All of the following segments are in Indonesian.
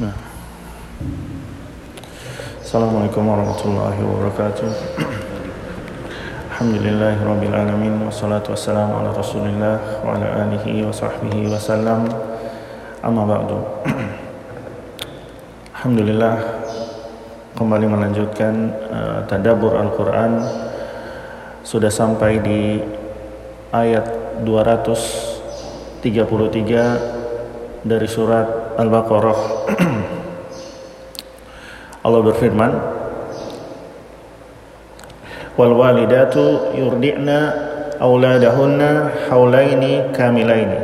Bismillah. Assalamualaikum warahmatullahi wabarakatuh. Alhamdulillah rabbil alamin wassalatu wassalamu ala Rasulillah wa ala alihi wa sahbihi wasallam. Amma ba'du. Alhamdulillah kembali melanjutkan uh, tadabbur Al-Qur'an sudah sampai di ayat 233 dari surat Al-Baqarah. Allah berfirman, "Wal walidatu yurdi'na auladahunna haulaini kamilaini."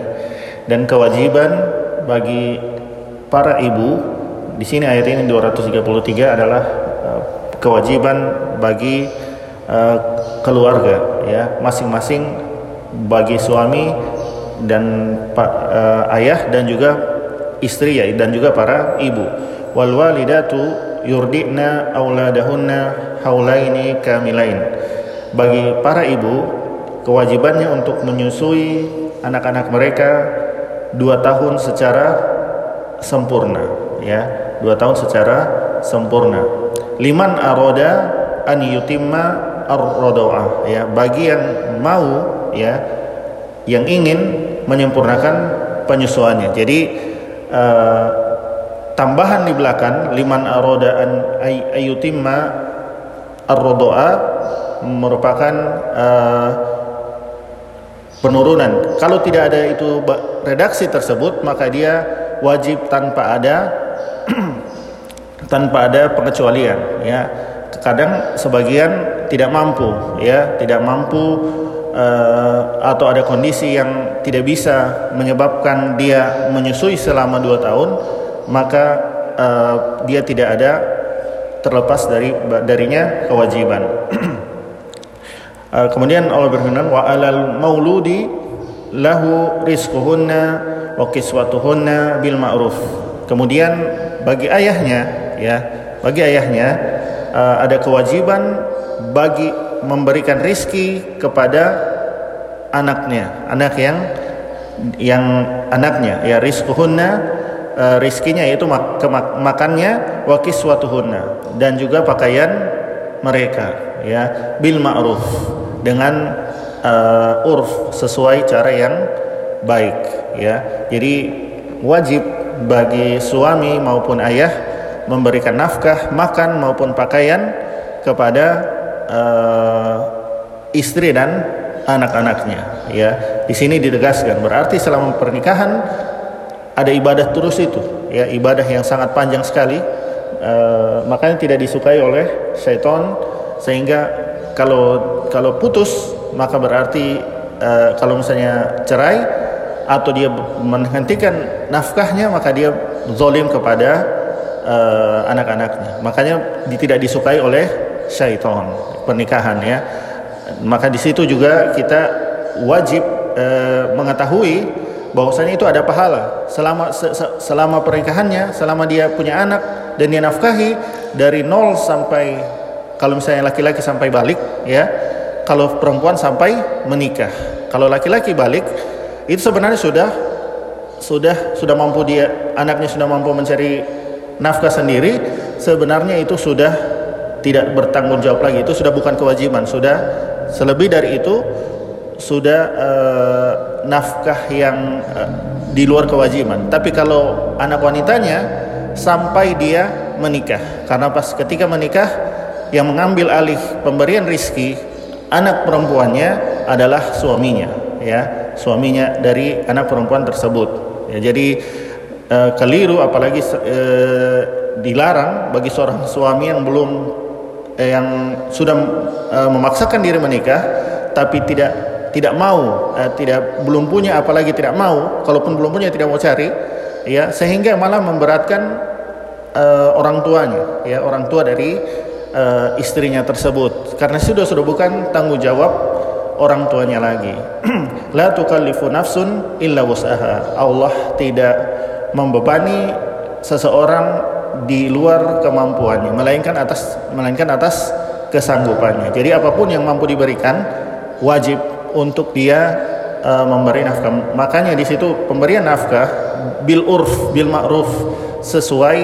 Dan kewajiban bagi para ibu di sini ayat ini 233 adalah uh, kewajiban bagi uh, keluarga ya, masing-masing bagi suami dan uh, ayah dan juga istri ya dan juga para ibu. Wal walidatu yurdina auladahunna haulaini kamilain. Bagi para ibu kewajibannya untuk menyusui anak-anak mereka dua tahun secara sempurna ya dua tahun secara sempurna liman aroda an yutimma ar ya bagi yang mau ya yang ingin menyempurnakan penyusuannya jadi uh, tambahan di belakang liman aroda an ayutimma ar-rodoa merupakan uh, penurunan. Kalau tidak ada itu redaksi tersebut, maka dia wajib tanpa ada tanpa ada pengecualian. Ya, kadang sebagian tidak mampu, ya, tidak mampu uh, atau ada kondisi yang tidak bisa menyebabkan dia menyusui selama dua tahun maka uh, dia tidak ada terlepas dari darinya kewajiban. uh, kemudian Allah berfirman wa alal mauludi lahu rizquhunna wa kiswatuhunna bil ma'ruf. Kemudian bagi ayahnya ya, bagi ayahnya uh, ada kewajiban bagi memberikan rizki kepada anaknya, anak yang yang anaknya ya rizquhunna uh, rizkinya yaitu mak makannya wa kiswatuhunna dan juga pakaian mereka ya bil ma'ruf dengan uh, urf sesuai cara yang baik ya. Jadi wajib bagi suami maupun ayah memberikan nafkah makan maupun pakaian kepada uh, istri dan anak-anaknya ya. Di sini ditegaskan berarti selama pernikahan ada ibadah terus itu ya ibadah yang sangat panjang sekali uh, makanya tidak disukai oleh syaitan sehingga kalau kalau putus maka berarti uh, kalau misalnya cerai atau dia menghentikan nafkahnya maka dia zolim kepada uh, anak-anaknya. Makanya tidak disukai oleh syaitan pernikahan ya maka di situ juga kita wajib uh, mengetahui bahwasanya itu ada pahala selama se, se, selama pernikahannya, selama dia punya anak dan dia nafkahi dari nol sampai kalau misalnya laki-laki sampai balik ya, kalau perempuan sampai menikah. Kalau laki-laki balik itu sebenarnya sudah sudah sudah mampu dia anaknya sudah mampu mencari nafkah sendiri, sebenarnya itu sudah tidak bertanggung jawab lagi, itu sudah bukan kewajiban, sudah selebih dari itu sudah uh, nafkah yang uh, di luar kewajiban. Tapi kalau anak wanitanya sampai dia menikah, karena pas ketika menikah yang mengambil alih pemberian rizki anak perempuannya adalah suaminya, ya suaminya dari anak perempuan tersebut. Ya, jadi uh, keliru apalagi uh, dilarang bagi seorang suami yang belum eh, yang sudah uh, memaksakan diri menikah tapi tidak tidak mau, eh, tidak belum punya apalagi tidak mau, kalaupun belum punya tidak mau cari, ya sehingga malah memberatkan eh, orang tuanya, ya orang tua dari eh, istrinya tersebut, karena sudah sudah bukan tanggung jawab orang tuanya lagi. La tukallifu nafsun illa wus'aha. Allah tidak membebani seseorang di luar kemampuannya, melainkan atas melainkan atas kesanggupannya. Jadi apa pun yang mampu diberikan wajib untuk dia uh, memberi nafkah. Makanya di situ pemberian nafkah bil urf bil ma'ruf sesuai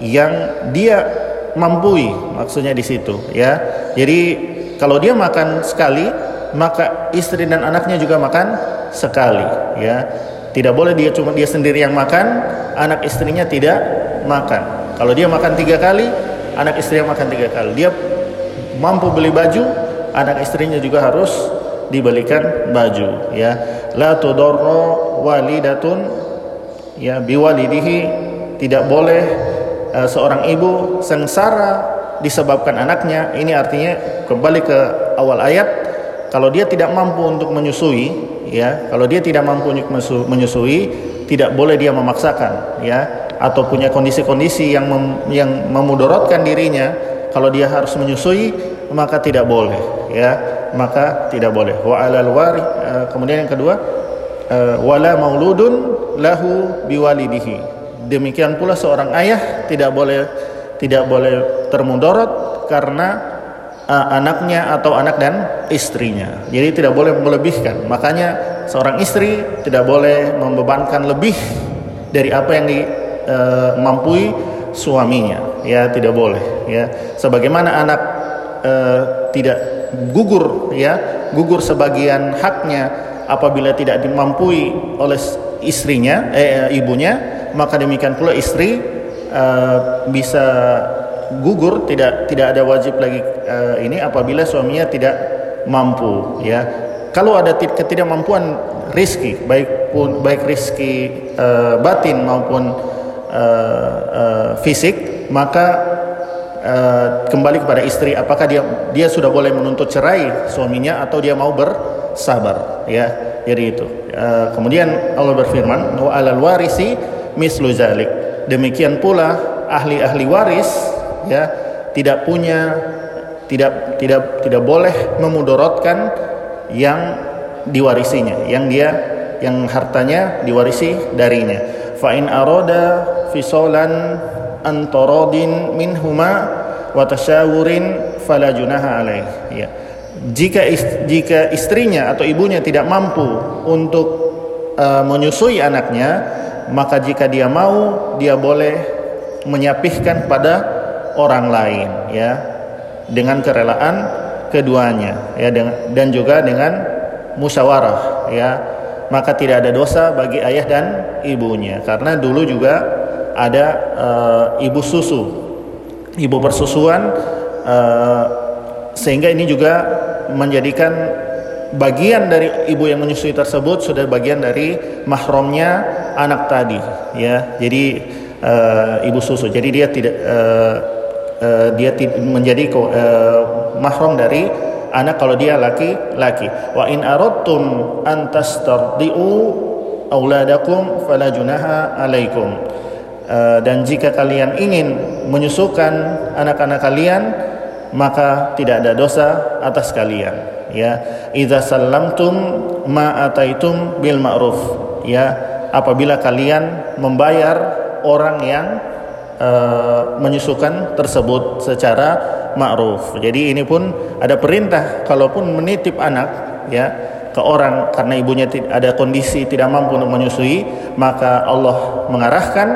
yang dia mampu maksudnya di situ ya jadi kalau dia makan sekali maka istri dan anaknya juga makan sekali ya tidak boleh dia cuma dia sendiri yang makan anak istrinya tidak makan. Kalau dia makan tiga kali anak istrinya makan tiga kali. Dia mampu beli baju anak istrinya juga harus dibelikan baju ya. La tudarra walidatun ya biwalidihi. Tidak boleh uh, seorang ibu sengsara disebabkan anaknya. Ini artinya kembali ke awal ayat. Kalau dia tidak mampu untuk menyusui ya kalau dia tidak mampu untuk menyusui tidak boleh dia memaksakan ya atau punya kondisi-kondisi yang mem, yang memudaratkan dirinya kalau dia harus menyusui maka tidak boleh ya. Maka tidak boleh. Wa alal wari uh, kemudian yang kedua uh, wala mauludun lahu biwalidihi. Demikian pula seorang ayah tidak boleh tidak boleh termudarat karena uh, anaknya atau anak dan istrinya. Jadi tidak boleh melebihkan. Makanya seorang istri tidak boleh membebankan lebih dari apa yang dimampui uh, suaminya. Ya tidak boleh ya. Sebagaimana anak e, tidak gugur ya gugur sebagian haknya apabila tidak dimampui oleh istrinya eh, ibunya maka demikian pula istri e, bisa gugur tidak tidak ada wajib lagi e, ini apabila suaminya tidak mampu ya. Kalau ada ketidakmampuan rizki baik pun baik rizki e, batin maupun uh, uh, fisik maka uh, kembali kepada istri apakah dia dia sudah boleh menuntut cerai suaminya atau dia mau bersabar ya? Jadi itu. Uh, kemudian Allah berfirman wa alal warisi mislu zalik. Demikian pula ahli-ahli waris ya tidak punya tidak tidak tidak boleh memudorotkan yang diwarisinya yang dia yang hartanya diwarisi darinya. Fa in arada fisolan antaradin minhuma wa tasyawurin fala junaha alaih. Ya. Jika jika istrinya atau ibunya tidak mampu untuk uh, menyusui anaknya maka jika dia mau dia boleh menyapihkan pada orang lain ya. Dengan kerelaan keduanya ya dan juga dengan musyawarah ya. Maka tidak ada dosa bagi ayah dan ibunya karena dulu juga ada uh, ibu susu, ibu persusuan, uh, sehingga ini juga menjadikan bagian dari ibu yang menyusui tersebut sudah bagian dari mahramnya anak tadi, ya. Jadi uh, ibu susu, jadi dia tidak uh, uh, dia menjadi uh, mahram dari anak kalau dia laki-laki. Wa in aradtum an tastardiu auladakum fala alaikum. Eh, dan jika kalian ingin menyusukan anak-anak kalian maka tidak ada dosa atas kalian ya. Idza sallamtum ma ataitum bil ma'ruf ya. Apabila kalian membayar orang yang uh, menyusukan tersebut secara ma'ruf. Jadi ini pun ada perintah kalaupun menitip anak ya ke orang karena ibunya ada kondisi tidak mampu untuk menyusui maka Allah mengarahkan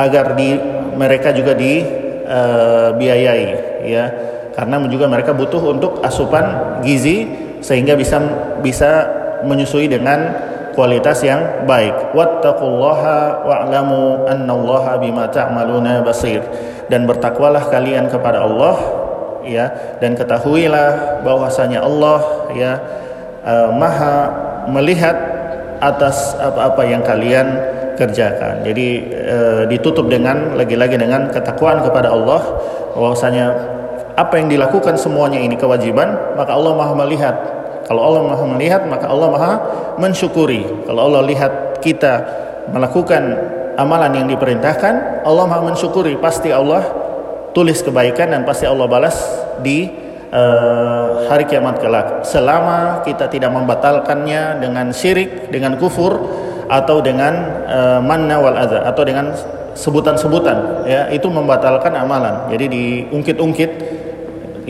agar di mereka juga dibiayai uh, ya karena juga mereka butuh untuk asupan gizi sehingga bisa bisa menyusui dengan kualitas yang baik. Wattaqullaha wa'lamu annallaha bima ta'maluna basir. Dan bertakwalah kalian kepada Allah ya dan ketahuilah bahwasanya Allah ya uh, Maha melihat atas apa-apa yang kalian kerjakan. Jadi e, ditutup dengan lagi-lagi dengan ketakwaan kepada Allah bahwasanya apa yang dilakukan semuanya ini kewajiban, maka Allah Maha melihat. Kalau Allah Maha melihat, maka Allah Maha mensyukuri. Kalau Allah lihat kita melakukan amalan yang diperintahkan, Allah Maha mensyukuri. Pasti Allah tulis kebaikan dan pasti Allah balas di uh, hari kiamat kelak. Selama kita tidak membatalkannya dengan syirik, dengan kufur, atau dengan uh, manna wal adza atau dengan sebutan-sebutan ya itu membatalkan amalan. Jadi diungkit-ungkit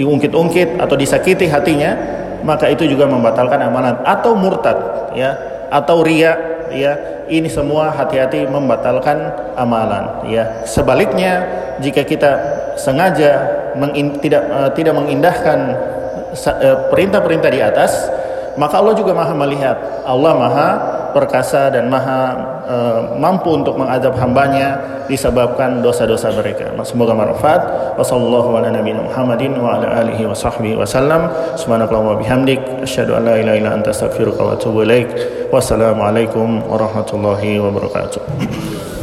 diungkit-ungkit atau disakiti hatinya maka itu juga membatalkan amalan atau murtad ya atau ria ya ini semua hati-hati membatalkan amalan ya sebaliknya jika kita sengaja mengin, tidak uh, tidak mengindahkan uh, perintah-perintah di atas maka Allah juga maha melihat Allah maha perkasa dan maha uh, mampu untuk mengadab hambanya disebabkan dosa-dosa mereka. Semoga manfaat. Wassalamualaikum warahmatullahi wa ala alihi wa sahbihi wasallam. Subhanakallahumma bihamdik asyhadu an la ilaha illa anta astaghfiruka wa atubu ilaik. Wassalamualaikum warahmatullahi wabarakatuh.